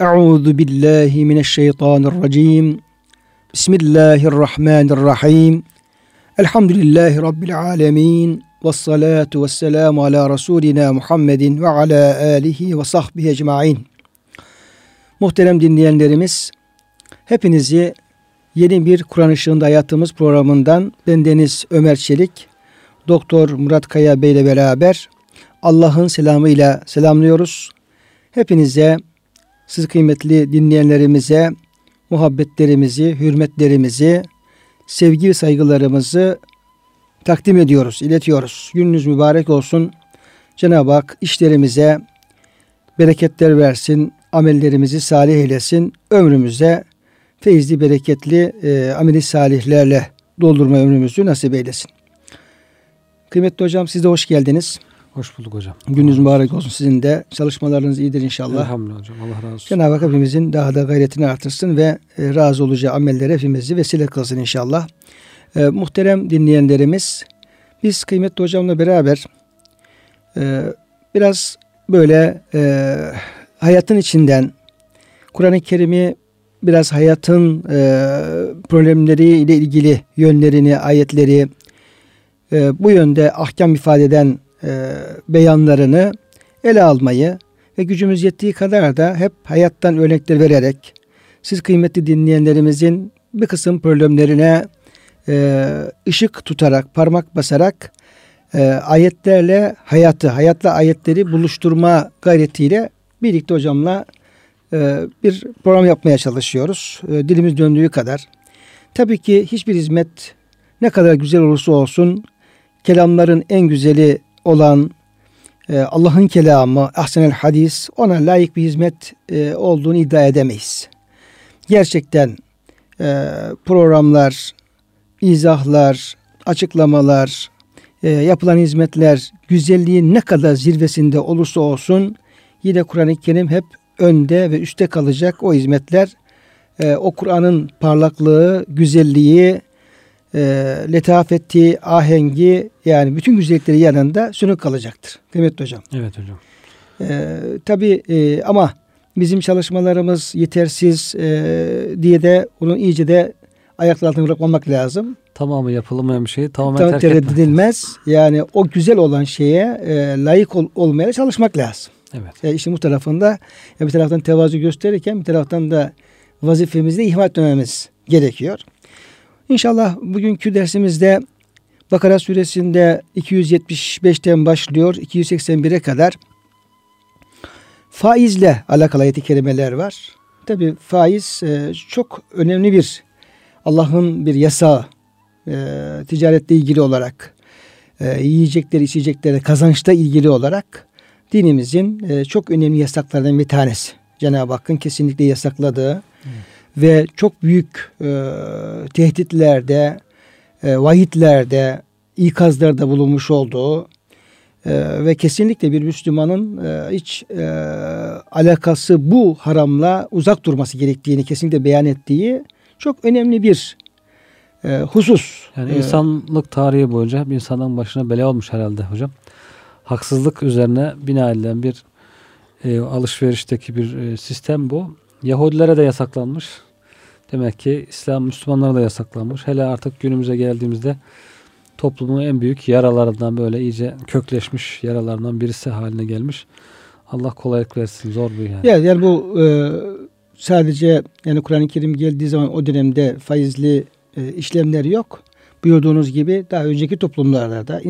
Euzu billahi mineşşeytanirracim. Bismillahirrahmanirrahim. Elhamdülillahi rabbil alamin. Ves salatu vesselamu ala rasulina Muhammedin ve ala alihi ve sahbihi ecmaîn. Muhterem dinleyenlerimiz, hepinizi yeni bir Kur'an Işığında Hayatımız programından bendeniz Ömer Çelik, Doktor Murat Kaya Bey ile beraber Allah'ın selamıyla selamlıyoruz. Hepinize, siz kıymetli dinleyenlerimize muhabbetlerimizi, hürmetlerimizi, sevgi ve saygılarımızı takdim ediyoruz, iletiyoruz. Gününüz mübarek olsun. Cenab-ı Hak işlerimize bereketler versin, amellerimizi salih eylesin, ömrümüze feyizli, bereketli e, ameli salihlerle doldurma ömrümüzü nasip eylesin. Kıymetli hocam siz de hoş geldiniz. Hoş bulduk hocam. Gününüz mübarek olsun sizin de. Çalışmalarınız iyidir inşallah. Elhamdülillah hocam. Allah razı olsun. Cenab-ı Hak hepimizin daha da gayretini artırsın ve e, razı olacağı amellere hepimizi vesile kılsın inşallah. E, muhterem dinleyenlerimiz, biz kıymetli hocamla beraber e, biraz böyle e, hayatın içinden Kur'an-ı Kerim'i biraz hayatın e, problemleriyle ilgili yönlerini, ayetleri e, bu yönde ahkam ifade eden e, beyanlarını ele almayı ve gücümüz yettiği kadar da hep hayattan örnekler vererek siz kıymetli dinleyenlerimizin bir kısım problemlerine e, ışık tutarak, parmak basarak e, ayetlerle hayatı, hayatla ayetleri buluşturma gayretiyle birlikte hocamla bir program yapmaya çalışıyoruz. Dilimiz döndüğü kadar. Tabii ki hiçbir hizmet ne kadar güzel olursa olsun kelamların en güzeli olan e, Allah'ın kelamı, ahsenel hadis ona layık bir hizmet e, olduğunu iddia edemeyiz. Gerçekten e, programlar, izahlar, açıklamalar, e, yapılan hizmetler güzelliğin ne kadar zirvesinde olursa olsun yine Kur'an-ı Kerim hep önde ve üstte kalacak o hizmetler e, o Kur'an'ın parlaklığı, güzelliği, e, letafeti, ahengi yani bütün güzellikleri yanında sönük kalacaktır. Kıymetli hocam. Evet hocam. E, tabii e, ama bizim çalışmalarımız yetersiz e, diye de onu iyice de ayaklar altına bırakmamak lazım. Tamamı yapılmayan bir şeyi tamamen Tam terk edilmez. Yani o güzel olan şeye e, layık ol, olmaya çalışmak lazım. Evet. E, işin bu tarafında bir taraftan tevazu gösterirken bir taraftan da vazifemizi ihmal etmememiz gerekiyor. İnşallah bugünkü dersimizde Bakara suresinde 275'ten başlıyor 281'e kadar faizle alakalı ayet-i kerimeler var. Tabi faiz e, çok önemli bir Allah'ın bir yasağı e, ticaretle ilgili olarak e, yiyecekleri içecekleri kazançta ilgili olarak dinimizin çok önemli yasaklarından bir tanesi. Cenab-ı Hakk'ın kesinlikle yasakladığı Evet. Ve çok büyük e, tehditlerde, e, vahitlerde, ikazlarda bulunmuş olduğu e, ve kesinlikle bir Müslümanın e, hiç e, alakası bu haramla uzak durması gerektiğini kesinlikle beyan ettiği çok önemli bir e, husus. Yani E, insanlık tarihi boyunca hep insanın başına bela olmuş herhalde hocam. Haksızlık üzerine bina edilen bir e, alışverişteki bir e, sistem bu. Yahudilere de yasaklanmış. Demek ki İslam Müslümanlara da yasaklanmış. Hele artık günümüze geldiğimizde toplumun en büyük yaralarından böyle iyice kökleşmiş yaralarından birisi haline gelmiş. Allah kolaylık versin. Zor bir yani. Yani, yani bu e, sadece yani Kur'an-ı Kerim geldiği zaman o dönemde faizli e, işlemler yok. Buyurduğunuz gibi daha önceki toplumlarda da